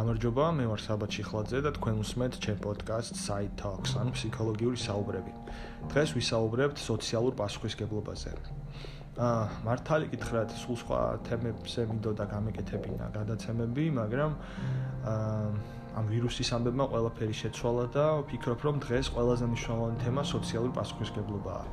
გამარჯობა, მე ვარ საბათ შიხლაძე და თქვენ უსმენთ ჩემ პოდკასტ Side Talks, ანუ ფსიქოლოგიური საუბრები. დღეს ვისაუბრებთ სოციალურ პასუხისგებლობაზე. აა, მართალი გითხრათ, სულ სხვა თემებზე მინდოდა გამეკეთებინა გადაცემები, მაგრამ აა ამ ვირუსის ამბებმა ყველაფერი შეცვალა და ვფიქრობ, რომ დღეს ყველაზე მნიშვნელოვანი თემა სოციალური პასუხისგებლობაა.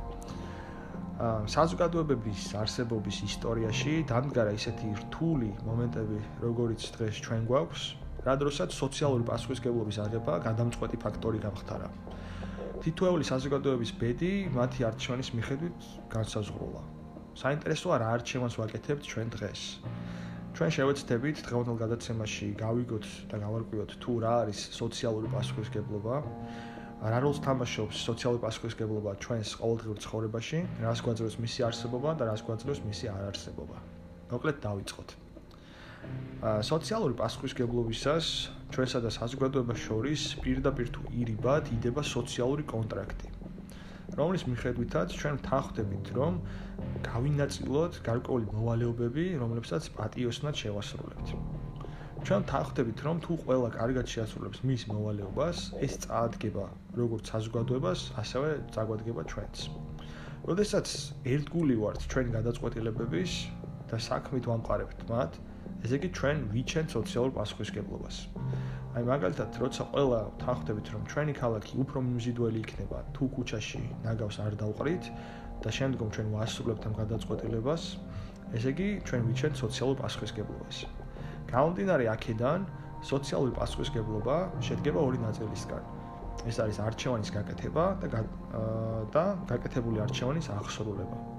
საზოგადოებების არსებობის ისტორიაში დამდგარა ისეთი რთული მომენტები, როგორიც დღეს ჩვენ გვაქვს, რა დროსაც სოციალური პასუხისგებლობის აღება გადამწყვეტი ფაქტორი გამხდარა. თითოეული საზოგადოების ბედი მათი არჩევანის მიხედვით განსაზღვრულა. საინტერესოა რა არჩევანს ვაკეთებთ ჩვენ დღეს. ჩვენ შევეცდებით დღევანდელ გადაცემაში გავიგოთ და გავარკვიოთ თუ რა არის სოციალური პასუხისგებლობა. რა როლს თამაშობს სოციალური პასუხისგებლობა ჩვენს ყოველდღიურ ცხოვრებაში, რას გვაძლევს მისი არსებობა და რას გვაძლევს მისი არარსებობა. მოკლედ დავიწყოთ. სოციალური პასუხისგებლობისას ჩვენსა და საზოგადოებას შორის პირდაპირ თუ ირიბად იდება სოციალური კონტრაქტი. რომლის მიხედვითაც ჩვენ თანხდებით, რომ გავინაწილოთ გარკვეული მოვალეობები, რომლებსაც პატიოსნად შევასრულებთ. ჩვენ თანხდებით, რომ თუ ყველა კარგად შეასრულებს მის მოვალეობას, ეს წაადგება როგორც საზოგადოებას, ასევე წაგვადგება ჩვენც. როდესაც ერთგული ვართ ჩვენ გადაწყვეტილებების და საქმით ვამყარებთ მათ, ესე იგი ჩვენ ვიჩენთ სოციალურ პასუხისგებლობას. აი მაგალითად, როცა ყველა თანხდებით, რომ ჩვენი ქალაქი უფრო მიმზიდველი იქნება, თუ ქუჩაში ნაგავს არ დავყრით და შემდგომ ჩვენ ვასრულებთ ამ გადაწყვეტილებას, ესე იგი ჩვენ ვიჩენთ სოციალურ პასუხისგებლობას. გამომდინარე აქედან, სოციალური პასუხისგებლობა შედგება ორი ნაწილისგან. ეს არის არჩევანის გაკეთება და და გაკეთებული არჩევანის აღსრულება.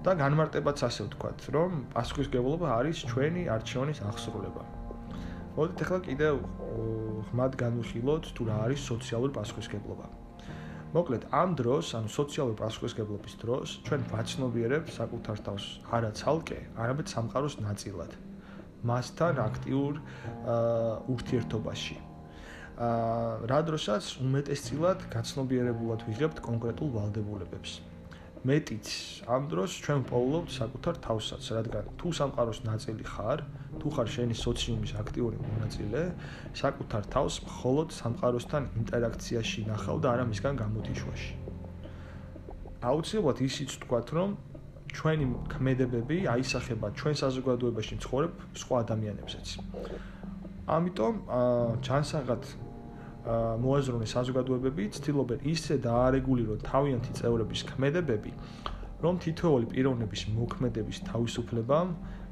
და განმარტებაც ასე ვთქვათ, რომ პასუხისგებლობა არის ჩვენი არჩევანის აღსრულება. მოდით ახლა კიდევ ხმად განვიხილოთ თუ რა არის სოციალური პასუხისგებლობა. მოკლედ, ამ დროს, ანუ სოციალური პასუხისგებლობის დროს, ჩვენ ვაცნობიერებთ საკუთარ თავს არა ცალკე, არამედ სამყაროს ნაწილად. მასთან აქტიურ ურთიერთობაში. აა რა დროსაც უმეტესწილად გაცნობიერებულად ვიღებთ კონკრეტულ ვალდებულებებს. მეტიც ამ დროს ჩვენ პოულობთ საკუთარ თავსაც, რადგან თუ სამყაროს ნაწილი ხარ, თუ ხარ შენი სოციუმის აქტიური მონაწილე, საკუთარ თავს მხოლოდ სამყაროსთან ინტერაქციაში ნახავ და არა მისგან გამოდიშვაში. აუცილებლად ისიც თქვათ, რომ ჩვენი ქმედებები აისახება ჩვენ საზოგადოებაში მცხოვრებ სხვა ადამიანებსაც. ამიტომ ჩანსაღად მოაზროვნე საზოგადოებები ცდილობენ ისე დაარეგულირონ თავიანთი წევრების ქმედებები, რომ თითოეული პიროვნების მოქმედების თავისუფლება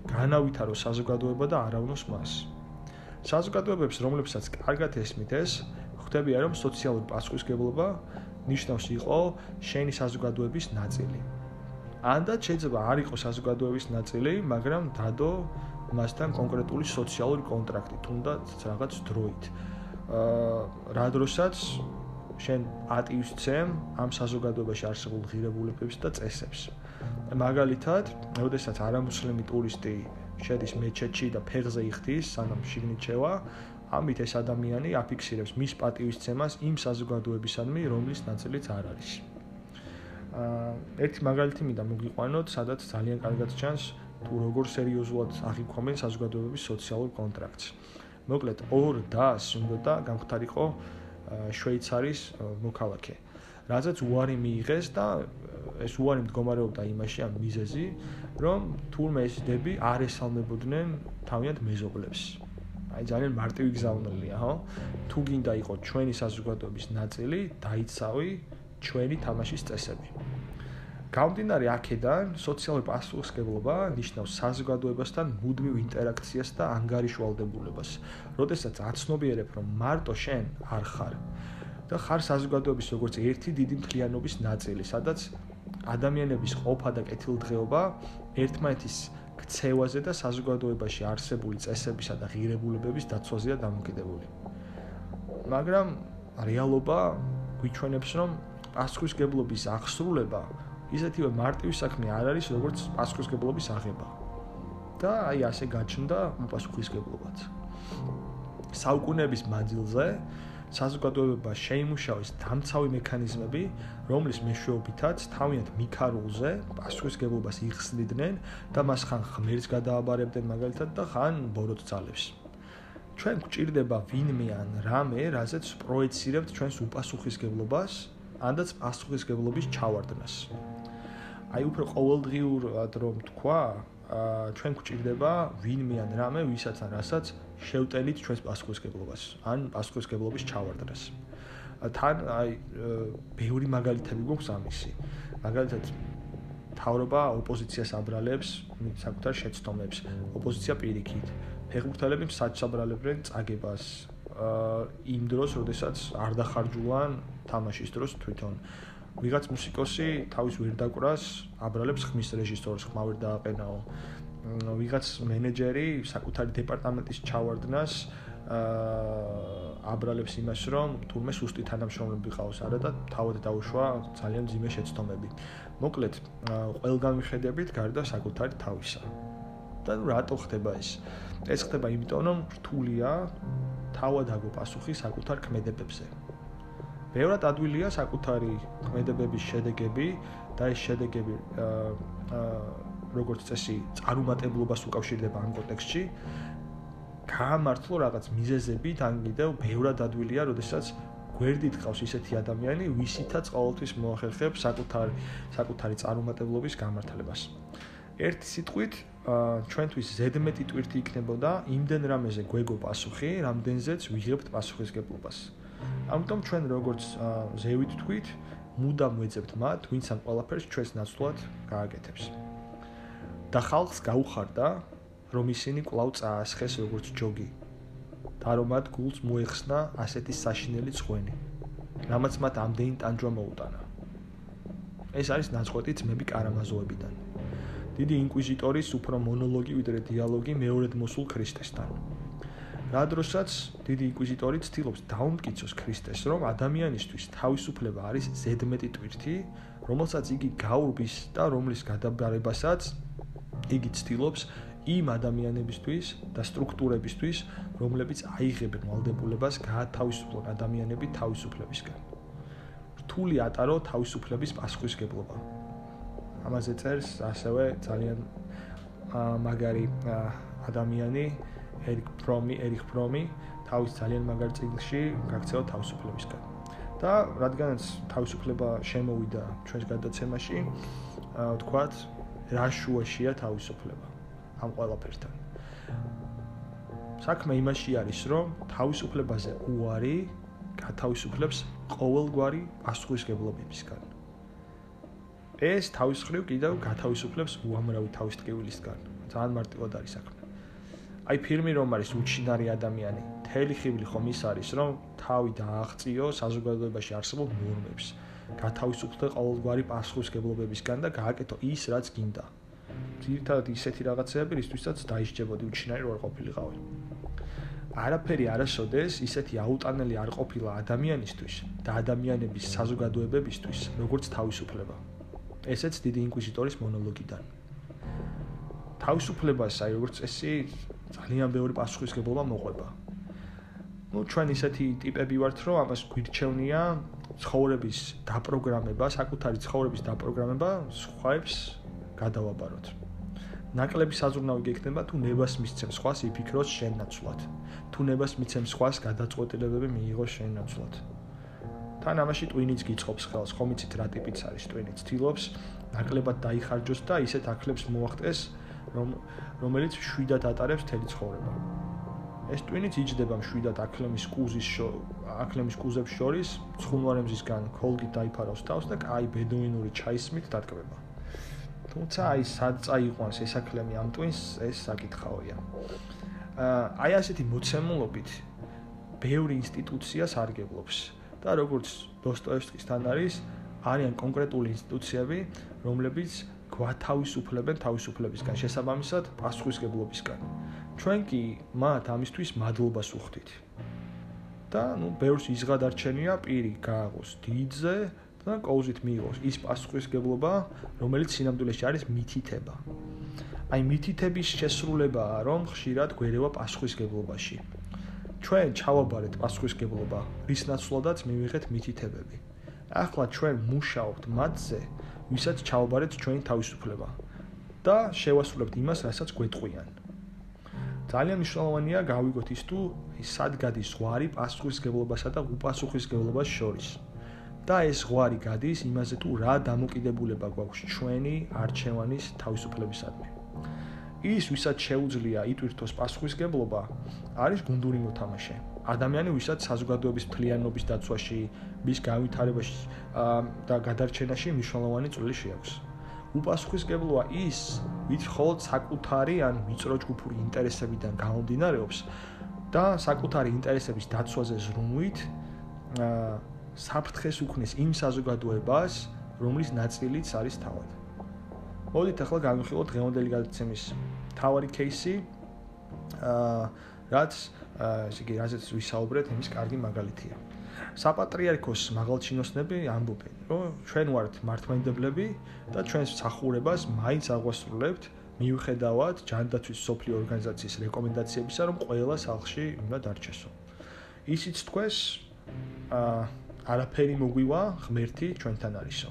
განავითარო საზოგადოება და არავნოს მას. საზოგადოებებს, რომლებსაც კარგად ესმით ეს, ხვდებიან, რომ სოციალური პასუხისგებლობა ნიშნავს იყო შენი საზოგადოების ნაწილი. ანდაც შეიძლება არ იყოს საზოგადოების ნაწილი, მაგრამ დადო მასთან კონკრეტული სოციალური კონტრაქტი, თუნდაც რაღაც დროით. აა რა დროსაც შენ ატივისცემ ამ საზოგადოებაში არსებულ ღირებულებებს და წესებს. მაგალითად, როდესაც არამუსლიმი ტურისტი შედის მეჩეთში და ფეხზე იხდის, სანამ შიგნით შევა, ამით ეს ადამიანი აფიქსირებს მის პატივისცემას იმ საზოგადოებისადმი, რომლის ნაწილიც არ არის. ერთი მაგალითი მინდა მოგიყვანოთ, სადაც ძალიან კარგად ჩანს თუ როგორ სერიოზულად აღიქვამენ საზოგადოებების სოციალურ კონტრაქტს. მოკლედ 2 დას უნდა გამختارიყო შვეიცარიის მოქალაქე. რაზეც უარი მიიღეს და ეს უარი მდგომარეობდა იმაში ამ მიზეზი, რომ თურმე ეს დები არ ესალმებოდნენ თავიანთ მეზობლებს. აი ძალიან მარტივი გზავნილია, ხო? თუ გინდა იყოს ჩვენი საზოგადოების ნაწილი, დაიცავი ჩვენი თამაშის წესები. გამდინარე აქედან, სოციალური პასუხისგებლობა ნიშნავს საზოგადოებასთან მუდმივ ინტერაქციას და ანგარიშვალდებულებას. როდესაც აცნობიერებ, რომ მარტო შენ არ ხარ და ხარ საზოგადოების როგორც ერთი დიდი მთლიანობის ნაწილი, სადაც ადამიანების ყოფა და კეთილდღეობა ერთმანეთის ქცევაზე და საზოგადოებაში არსებული წესებისა და ღირებულებების დაცვაზეა დამოკიდებული. მაგრამ რეალობა გვიჩვენებს, რომ პასუხისგებლობის აღსრულება ისეთივე მარტივი საქმე არ არის, როგორც პასუხისგებლობის აღება. და აი ასე გაჩნდა უპასუხისგებლობაც. საუკუნეების მანძილზე საზოგადოება შეიმუშავეს დამცავი მექანიზმები, რომლის მეშვეობითაც თავიანთ მიქარულზე პასუხისგებლობას იხსნიდნენ და მას ხან ღმერთს გადააბარებდნენ მაგალითად და ხან ბოროტ ძალებს. ჩვენ გვჭირდება ვინმე ან რამე, რაზეც პროექცირებთ ჩვენს უპასუხისგებლობას, ანდაც პასუხისგებლობის ჩავარდნას. აი უფრო ყოველდღიურად რომ თქვა, ჩვენ გვჭირდება ვინმე ან რამე, ვისაც ან რასაც შევტენით ჩვენს პასუხისგებლობას, ან პასუხისგებლობის ჩავარდნას. თან აი ბევრი მაგალითები გვაქვს ამისი. მაგალითად თავრობა ოპოზიციას აბრალებს საკუთარ შეცდომებს. ოპოზიცია პირიქით. ფეხბურთელები საჩაბრალებენ წაგებას. იმ დროს, როდესაც არ დახარჯულან თამაშის დროს თვითონ ვიღაც მუსიკოსი თავის ვერ დაკვრას, აბრალებს ხმის რეჟისორს, ხმა ვერ დააყენაო. ვიღაც მენეჯერი საკუთარი დეპარტამენტის ჩავარდნას აბრალებს იმას, რომ თურმე სუსტი თანამშრომლები ყავს, არა და თავად დაუშვა ძალიან ძიმე შეცდომები. მოკლედ, ყველგან მიხედებით გარდა საკუთარი თავისა. და რატო ხდება ეს? ეს ხდება იმიტომ, რომ რთულია თავად აგო პასუხი საკუთარ ქმედებებზე. ბევრად ადვილია საკუთარი ქმედებების შედეგები და ეს შედეგები აა როგორც წესი წარუმატებლობას უკავშირდება ამ კონტექსტში. გამართლო რაღაც მიზეზებით ან კიდევ ბევრად ადვილია, როდესაც გვერდით ყავს ისეთი ადამიანი, ვისითაც ყოველთვის მოახერხებს საკუთარი საკუთარი წარუმატებლობის გამართლებას. ერთი სიტყვით, ჩვენთვის ზედმეტი ტვირთი იქნებოდა იმდენ რამეზე გვეგო პასუხი, რამდენზეც ვიღებთ პასუხისგებლობას. ამიტომ ჩვენ როგორც ზევით თქვით, მუდამ ვეძებთ მათ, ვინც ამ ყველაფერს ჩვენს ნაცვლად გააკეთებს. და ხალხს გაუხარდა, რომ ისინი კვლავ წაასხეს როგორც ჯოგი. და რომ მათ გულს მოეხსნა ასეთი საშინელი ცხვენი, რამაც მათ ამდენი ტანჯვა მოუტანა. ეს არის ნაცხვეთი ძმები კარამაზოვებიდან. დიდი ინკვიზიტორის უფრო მონოლოგი ვიდრე დიალოგი მეორედ მოსულ ქრისტესთან. რა დროსაც დიდი ინკვიზიტორი ცდილობს დაუმტკიცოს ქრისტეს, რომ ადამიანისთვის თავისუფლება არის ზედმეტი ტვირთი, რომელსაც იგი გაურბის და რომლის გადაბარებასაც იგი ცდილობს იმ ადამიანებისთვის და სტრუქტურებისთვის, რომლებიც აიღებენ ვალდებულებას გაათავისუფლონ ადამიანები თავისუფლებისგან. რთული ატარო თავისუფლების პასუხისგებლობა. ამაზე წერს ასევე ძალიან მაგარი ადამიანი ერიკ პრომი, ერიკ პრომი თავის ძალიან მაგარ წიგნში გაქცევა თავისუფლებისგან. და რადგანაც თავისუფლება შემოვიდა ჩვენს გადაცემაში, ვთქვათ, რა შუაშია თავისუფლება ამ ყველაფერთან. საქმე იმაში არის, რომ თავისუფლებაზე უარი გათავისუფლებს ყოველგვარი პასუხისგებლობებისგან. ეს თავის ხრივ კიდევ გათავისუფლებს უამრავი თავისტკივილისგან. ძალიან მარტივად არის საქმე. აი ფილმი რომ არის უჩინარი ადამიანი, თელი ხიბლი ხომ ის არის, რომ თავი დააღწიო საზოგადოებაში არსებულ ნორმებს, გათავისუფლდე ყოველგვარი პასუხისგებლობებისგან და გააკეთო ის, რაც გინდა. ძირთადად ისეთი რაღაცები, რისთვისაც დაიშჯებოდი უჩინარი რო არ ყოფილიყავი. არაფერი არასოდეს ისეთი აუტანელი არ ყოფილა ადამიანისთვის და ადამიანების საზოგადოებებისთვის, როგორც თავისუფლება. ესეც დიდი ინკვიზიტორის მონოლოგიდან. თავისუფლებას, აი როგორც წესი, ძალიან ბევრი პასუხისგებლობა მოყვება. ну ჩვენ ისეთი ტიპები ვართ, რომ ამას გვირჩევნია ცხოვრების დაპროგრამება, საკუთარი ცხოვრების დაპროგრამება სხვაებს გადავაბაროთ. ნაკლები საზრუნავი გექნება თუ ნებას მისცემ სხვას იფიქროს შენ ნაცვლად. თუ ნებას მიცემ სხვას გადაწყვეტილებები მიიღოს შენ ნაცვლად. თან ამაში ტვინიც გიწყობს ხელს, ხომ იცით რა ტიპიც არის ტვინიც? თილობს ნაკლებად დაიხარჯოს და ისეთ ახლებს მოახტეს, რომ რომელიც შვიდად ატარებს თელი ცხოვრება. ეს ტვინიც იჯდება შვიდად აკლემის კუზის აკლემის კუზებს შორის, ცხუნვარემზისგან ქოლგით დაიფარავს თავს და კაი ბედუინური ჩაისმით დატკბება. თუმცა აი სად წაიყვანს ეს აკლემი ამ ტვინს, ეს საკითხავია. აი ასეთი მოცემულობით ბევრი ინსტიტუცია სარგებლობს და როგორც დოსტოევსკისთან არის, არიან კონკრეტული ინსტიტუციები, რომლებიც გვათავისუფლებენ თავისუფლებისგან, შესაბამისად პასუხისგებლობისგან. ჩვენ კი მათ ამისთვის მადლობას უხდით. და ნუ ბევრს იზღადარჩენია პირი გააღოს დიდზე და კოუზით მიიღოს ის პასუხისგებლობა, რომელიც სინამდვილეში არის მითითება. აი მითითების შესრულებაა, რომ ხშირად გვერევა პასუხისგებლობაში. ჩვენ ჩავაბარეთ პასუხისგებლობა, რის ნაცვლადაც მივიღეთ მითითებები. ახლა ჩვენ მუშაობთ მათზე, ვისაც ჩავაბარეთ ჩვენი თავისუფლება და შევასრულებთ იმას, რასაც გვეტყვიან. ძალიან მნიშვნელოვანია გავიგოთ ის თუ სად გადის ზღვარი პასუხისგებლობასა და უპასუხისგებლობას შორის. და ეს ზღვარი გადის იმაზე თუ რა დამოკიდებულება გვაქვს ჩვენი არჩევანის თავისუფლებისადმი. ის ვისაც შეუძლია იტვირთოს პასუხისგებლობა, არის გუნდური მოთამაშე. ადამიანი ვისაც საზოგადოების მთლიანობის დაცვაში, მის განვითარებაში და გადარჩენაში მნიშვნელოვანი წვლილი შეაქვს. უპასუხისგებლოა ის, ვით ხოლმე საკუთარი ან მიწრო ჯგუფური ინტერესებიდან გამომდინარეობს და საკუთარი ინტერესების დაცვაზე ზრუნვით საფრთხეს უქმნის იმ საზოგადოებას, რომლის ნაწილიც არის თავად. მოდით ახლა განვიხილოთ დღევანდელი გადაცემის მთავარი кейსი. აა რაც ესე იგი რაზეც ვისაუბრეთ, იმის კარგი მაგალითია. საპატრიარქოს მაღალჩინოსნები ამბობენ, რომ ჩვენ ვართ მართლმადიდებლები და ჩვენს მსახურებას მაინც აღვასრულებთ მიუხედავად ჯანდაცვის სოფლიო ორგანიზაციის რეკომენდაციებისა, რომ ყველა სახლში უნდა დარჩესო. ისიც თქვენს აა არაფერი მოგვივა ღმერთი ჩვენთან არისო.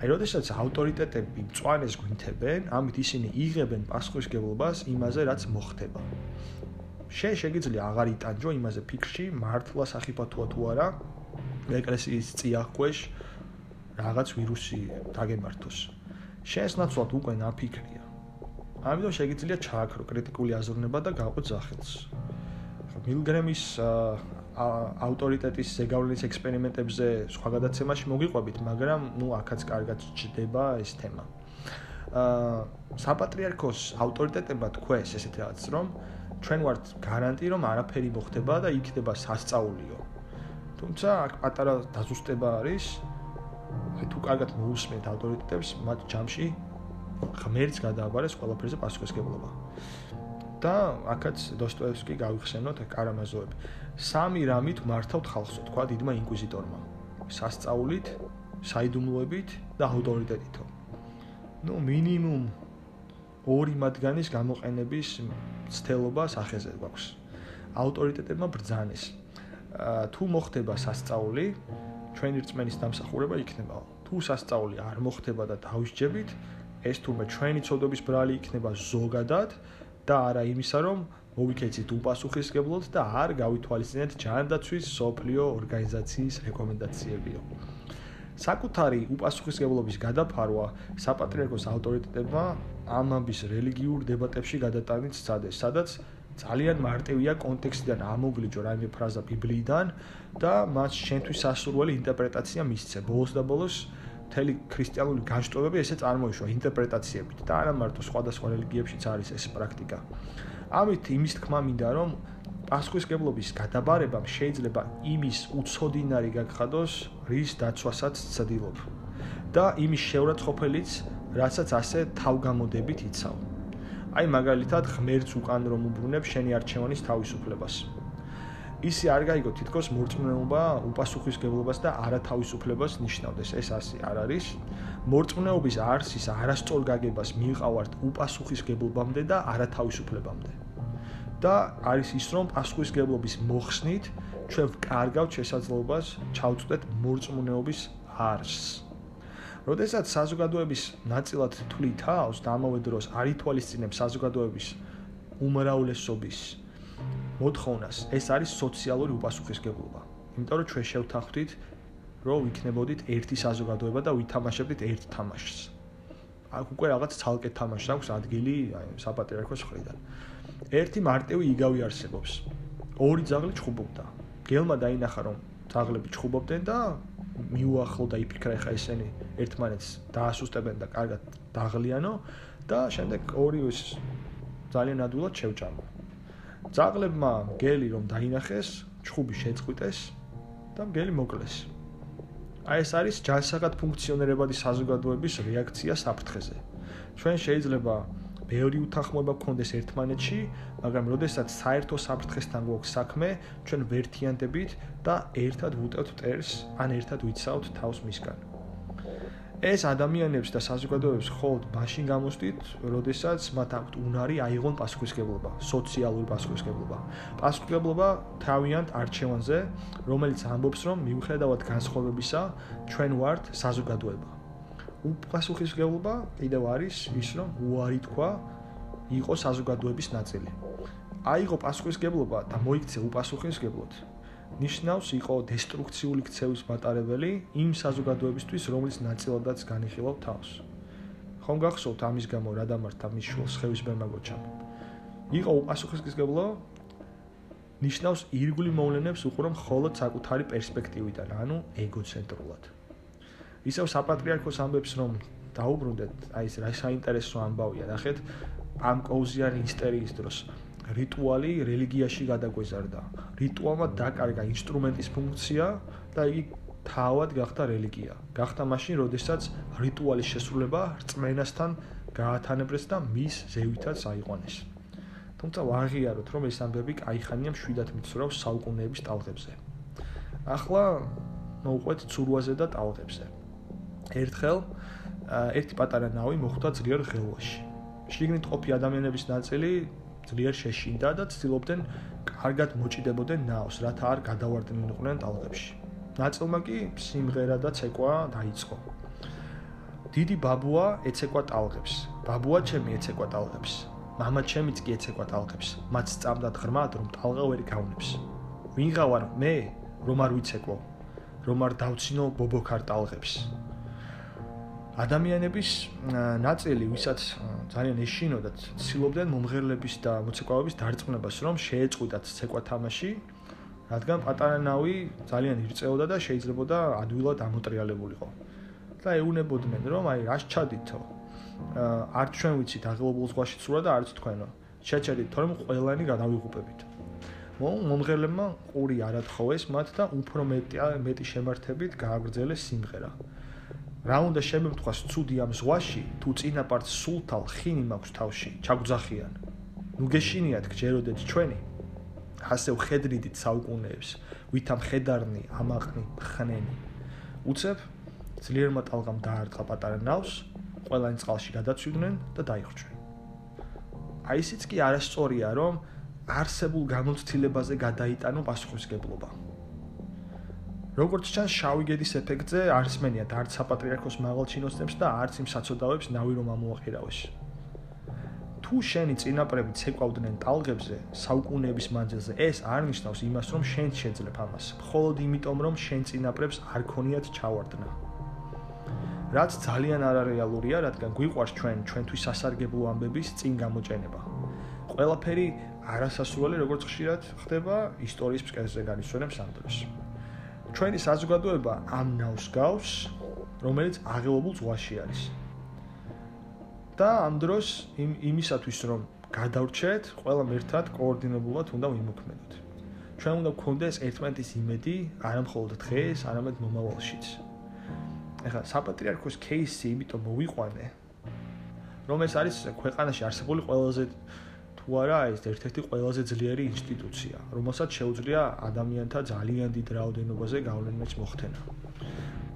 აი, როდესაც ავტორიტეტები მწვანეს გვინთებენ, ამით ისინი იღებენ პასუხისგებლობას იმაზე, რაც მოხდება. შენ შეიძლება აღარ იტანჯო იმაზე ფიქრში, მართლა სახიფათოა თუ არა, ეკლესიის წიაღქვეშ რაღაც ვირუსი დაგემართოს. შენს ნაცვლად უკვე ნაფიქრია. ამიტომ შეიძლება ჩააქრო კრიტიკული აზროვნება და გავყოთ ზახელს. მილგრემის ავტორიტეტის ზეგავლენის ექსპერიმენტებზე სხვა გადაცემაში მოგიყვებით მაგრამ ნუ აქაც კარგად ჩდება ეს თემა აა საპატრიარქოს ავტორიტეტებად თქვეს ესეთ რაღაც რომ ჩვენ ვართ გარანტი რომ არაფერი მოხდება და იქნება სასწაულიო. თუმცა აქ პატარა დაზუსტება არის. აი თუ კარგად მოусმენთ ავტორიტეტებს, მათ ჯამში ღმერთს გადააბარეს ყველაფერზე პასუხისგებლობა. და აქაც დოსტოევსკი გავიხსენოთ კარამაზოვები. სამი რამით მართავთ ხალხსო, თქვა დიდმა ინკვიზიტორმა. სასწაულით, საიდუმლოებით და ავტორიტეტითო. ნუ მინიმუმ ორი მათგანის გამოყენების ცდელობა სახეზე გვაქვს. ავტორიტეტებმა ბრძანეს. თუ მოხდება სასწაული, ჩვენი რწმენის დამსახურება იქნება. თუ სასწაული არ მოხდება და დაუსჯებით, ეს თურმე ჩვენი ცოდობის ბრალი იქნება ზოგადად და არა იმისა, რომ მოვიქეცით უპასუხისგებლოდ და არ გავითვალისწინეთ ჯანდაცვის სოფლიო ორგანიზაციის რეკომენდაციებიო. საკუთარი უპასუხისგებლობის გადაფარვა საპატრიარქოს ავტორიტეტებმა ამ ამბის რელიგიურ დებატებში გადატანით სადეს, სადაც ძალიან მარტივია კონტექსტიდან ამოგლიჯო რაიმე ფრაზა ბიბლიიდან და მას შენთვის სასურველი ინტერპრეტაცია მისცე. ბოლოს და ბოლოს მთელი ქრისტიანული განშტოებები ესე წარმოიშვა ინტერპრეტაციებით და არა მარტო სხვადასხვა რელიგიებშიც არის ეს პრაქტიკა. ამით იმის თქმა მინდა რომ პასუხისგებლობის გადაბარებამ შეიძლება იმის უცოდინარი გაგხადოს, რის დაცვასაც ცდილობ. და იმის შეურაცხყოფელიც რასაც ასე თავგამოდებით იცავ. აი მაგალითად ღმერთს უკან რომ უბრუნებ შენი არჩევანის თავისუფლებას. ისი არ გაიგო თითქოს მორწმუნეობა უპასუხისგებლობას და არათავისუფლებას ნიშნავდეს. ეს ასე არ არის. მორწმუნეობის არსის არასწორ გაგებას მიიყავართ უპასუხისგებლობამდე და არათავისუფლებამდე. და არის ის რომ პასუხისგებლობის მოხსნით ჩვენ ვკარგავთ შესაძლებლობას ჩავწვდეთ მორწმუნეობის არსს. როდესაც საზოგადოების ნაწილად თვლი თავს და ამავე დროს არ ითვალისწინებს საზოგადოების უმრავლესობის მოთხოვნას, ეს არის სოციალური უპასუხისგებლობა. იმიტომ რომ ჩვენ შევთანხმდით, რომ ვიქნებოდით ერთი საზოგადოება და ვითამაშებდით ერთ თამაშს. აქ უკვე რაღაც ცალკე თამაშს აქვს ადგილი აი საპატრიარქოს ხრიდან. ერთი მარტივი იგავი არსებობს. ორი ძაღლი ჩხუბობდა. გელმა დაინახა რომ ძაღლები ჩხუბობდნენ და მიუახლო და იფიქრა ხა ესენი ერთმანეთს დაასუსტებენ და კარგად დაღლიანო და შემდეგ ორივე ძალიან ადვილად შევჭამო. ძაღლებმა გელი რომ დაინახეს, ჩხუბი შეწყვიტეს და გელი მოკლეს. აი ეს არის ჯანსაღად ფუნქციონირებადი საზოგადოების რეაქცია საფრთხეზე. ჩვენ შეიძლება ბევრი უთანხმოება გქონდეს ერთმანეთში, მაგრამ როდესაც საერთო საფრთხესთან გვაქვს საქმე, ჩვენ ვერთიანდებით და ერთად ვუტევთ მტერს, ან ერთად ვიცავთ თავს მისგან. ეს ადამიანებს და საზოგადოებებს ხოლმე მაშინ გამოსდით, როდესაც მათ აქვთ უნარი აიღონ პასუხისგებლობა, სოციალური პასუხისგებლობა. პასუხისგებლობა თავიანთ არჩევანზე, რომელიც ამბობს, რომ მიუხედავად განსხვავებისა, ჩვენ ვართ საზოგადოება. უპასუხისგებლობა კიდევ არის ის რომ უარი თქვა იყო საზოგადოების ნაწილი. აიღო პასუხისგებლობა და მოიქცე უპასუხისგებლოდ. ნიშნავს იყო დესტრუქციული ქცევის მატარებელი იმ საზოგადოებისთვის, რომლის ნაწილადაც განიხილავ თავს. ხომ გახსოვთ ამის გამო რა დამართა მის შულს ხევის ბერმაგოჩამ? იყო უპასუხისგებლო ნიშნავს ირგვლივ მოვლენებს უყურომ მხოლოდ საკუთარი პერსპექტივიდან, ანუ ეგოცენტრულად. ისევ საპატრიარქოს ამბებს რომ დაუბრუნდეთ, აი ეს რა საინტერესო ამბავია, ნახეთ, ამ კოუზიანი ისტერიის დროს რიტუალი რელიგიაში გადაგვეზარდა. რიტუალმა დაკარგა ინსტრუმენტის ფუნქცია და იგი თავად გახდა რელიგია. გახდა მაშინ, როდესაც რიტუალის შესრულება რწმენასთან გაათანებრეს და მის ზევითაც აიყვანეს. თუმცა ვაღიაროთ, რომ ეს ამბები კაიხანია მშვიდად მიცურავს საუკუნეების ტალღებზე. ახლა მოვყვეთ ცურვაზე და ტალღებზე. ერთხელ ერთი პატარა ნავი მოხვდა ძლიერ ღელვაში. შიგნით ყოფი ადამიანების ნაწილი ძლიერ შეშინდა და ცდილობდნენ კარგად მოჭიდებოდნენ ნაოს, რათა არ გადავარდნილიყვნენ ტალღებში. ნაწილმა კი სიმღერა და ცეკვა დაიწყო. დიდი ბაბუა ეცეკვა ტალღებს. ბაბუა ჩემი ეცეკვა ტალღებს. მამა ჩემიც კი ეცეკვა ტალღებს. მათ სწამდათ ღრმად, რომ ტალღა ვერ გავნებს. ვინ გავარ მე, რომ არ ვიცეკვო, რომ არ დავცინო ბობოქარ ტალღებს. ადამიანების ნაწილი, ვისაც ძალიან ეშინოდათ, ცდილობდნენ მომღერლების და მოცეკვავების დარწმუნებას, რომ შეეწყვიტათ ცეკვა თამაში, რადგან პატარა ნავი ძალიან ირწეოდა და შეიძლებოდა ადვილად ამოტრიალებულიყო. და ეუნებოდნენ, რომ აი რას ჩადითო? არ ჩვენ ვიცით აღელობულ ზღვაში ცურა და არც თქვენო. შეჭერით, თორემ ყველანი გადავიღუპებით. მომღერლებმა ყური არათხოვეს მათ და უფრო მეტი მეტი შემართებით გააგრძელეს სიმღერა. რა უნდა შემემთხვას ცუდი ამ ზღვაში თუ წინაპართ სულთალ ხინი მაქვს თავში ჩაგძახიან? ნუ გეშინიათ გჯეროდეთ ჩვენი. ასე ვხედრიდით საუკუნეებს ვითამ ხედარნი ამაყნი ხნენი. უცებ ძლიერმა ტალღამ დაარტყა პატარა ნავს ყველანი წყალში გადაცვიდნენ და დაიხრჩნენ აი ისიც კი არასწორია რომ არსებულ გამოცდილებაზე გადაიტანო პასუხისგებლობა როგორც ჩანს შავი გედის ეფექტზე არის მენიათ არც საპატრიარქოს მაღალჩინოსნებს და არც იმ საწოდავებს ნავი რომ ამოაყირავეს. თუ შენი წინაპრები ცეკვავდნენ ტალღებზე საუკუნეების მანძილზე, ეს არ ნიშნავს იმას, რომ შენ შეძლებ ამას, მხოლოდ იმიტომ, რომ შენ წინაპრებს არ ქონიათ ჩავარდნა. რაც ძალიან არარეალურია, რადგან გვიყვარს ჩვენ ჩვენთვის სასარგებლო ამბების წინ გამოჭენება. ყველაფერი არასასურველი როგორც ხშირად ხდება ისტორიის ფსკერზე განისვენებს ამ დროს. ჩვენი საზოგადოება ამ ნავს გავს, რომელიც აღელობულ ზღვაში არის. და ამ დროს იმ იმისათვის რომ გადავრჩეთ, ყველამ ერთად კოორდინებულად უნდა ვიმოქმედოთ. ჩვენ უნდა გქონდეს ერთმანეთის იმედი, არა მხოლოდ დღეს, არამედ მომავალშიც. ეხლა საპატრიარქოს кейსი იმიტომ მოვიყვანე, რომ ეს არის ქვეყანაში არსებული ყველაზე თუ არა ეს ერთ-ერთი ყველაზე ძლიერი ინსტიტუცია, რომელსაც შეუძლია ადამიანთა ძალიან დიდ რაოდენობაზე გავლენას მოხდენა.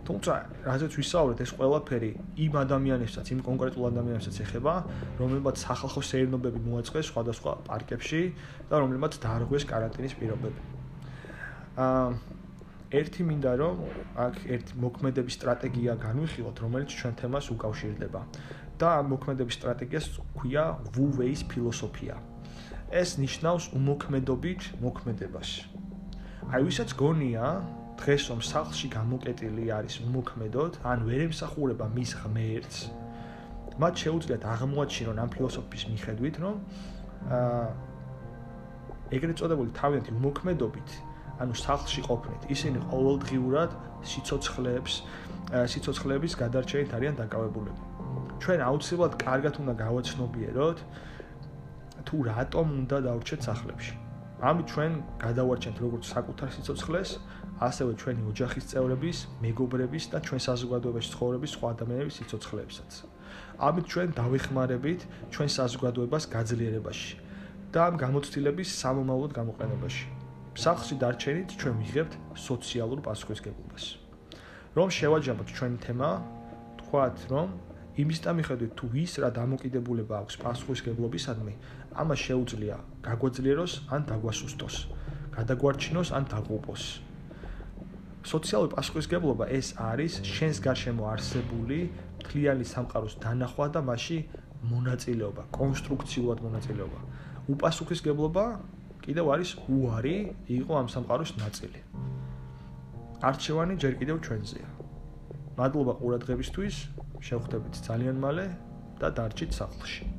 თუმცა, რაზეც ვისაუბრეთ, ეს ყველაფერი იმ ადამიანებსაც, იმ კონკრეტულ ადამიანებსაც ეხება, რომელმაც სახალხო სეირნობები მოაწყეს სხვადასხვა პარკებში და რომელმაც დაარღვეს каранტინის პირობები. აა ერთი მინდა რომ აქ ერთ მოქმედების სტრატეგია განვიხილოთ, რომელიც ჩვენ თემას უკავშირდება. და მოქმედების სტრატეგიას ქვია Wei-ის ფილოსოფია. ეს ნიშნავს უმოქმედობით მოქმედებას. აი ვისაც გონია დღეს რომ სახლში გამოკეტილი არის უმოქმედოდ, ან ვერ ემსახურება მის ღმერთს, მათ შეუძლიათ აღმოაჩინონ ამ ფილოსოფიის მიხედვით, რომ აა ეგრეთ წოდებული თავიანთი უმოქმედობით, ანუ სახლში ყოფნით, ისინი ყოველდღიურად სიცოცხლეებს, სიცოცხლეების გადარჩენით არიან დაკავებულები. ჩვენ აუცილებლად კარგად უნდა გავაცნობიეროთ თუ რატომ უნდა დავრჩეთ სახლებში. ამით ჩვენ გადავარჩენთ როგორც საკუთარ სიცოცხლეს, ასევე ჩვენი ოჯახის წევრების, მეგობრების და ჩვენ საზოგადოებაში ცხოვრების სხვა ადამიანების სიცოცხლეებსაც. ამით ჩვენ დავეხმარებით ჩვენ საზოგადოებას გაძლიერებაში და ამ გამოცდილების სამომავლოდ გამოყენებაში. სახლში დარჩენით ჩვენ ვიღებთ სოციალურ პასუხისგებლობას. რომ შევაჯამოთ ჩვენი თემა, თქვათ რომ იმის დამიხედვით თუ ის რა დამოკიდებულება აქვს პასუხისგებლობისადმი, ამას შეუძლია გაგვაძლიეროს ან დაგვასუსტოს, გადაგვარჩინოს ან დაღუპოს. სოციალური პასუხისგებლობა ეს არის შენს გარშემო არსებული მთლიანი სამყაროს დანახვა და მასში მონაწილეობა, კონსტრუქციულად მონაწილეობა. უპასუხისგებლობა კიდევ არის უარი იყო ამ სამყაროს ნაწილი. არჩევანი ჯერ კიდევ ჩვენზეა. მადლობა ყურადღებისთვის. შევხვდებით ძალიან მალე და დარჩით სახლში.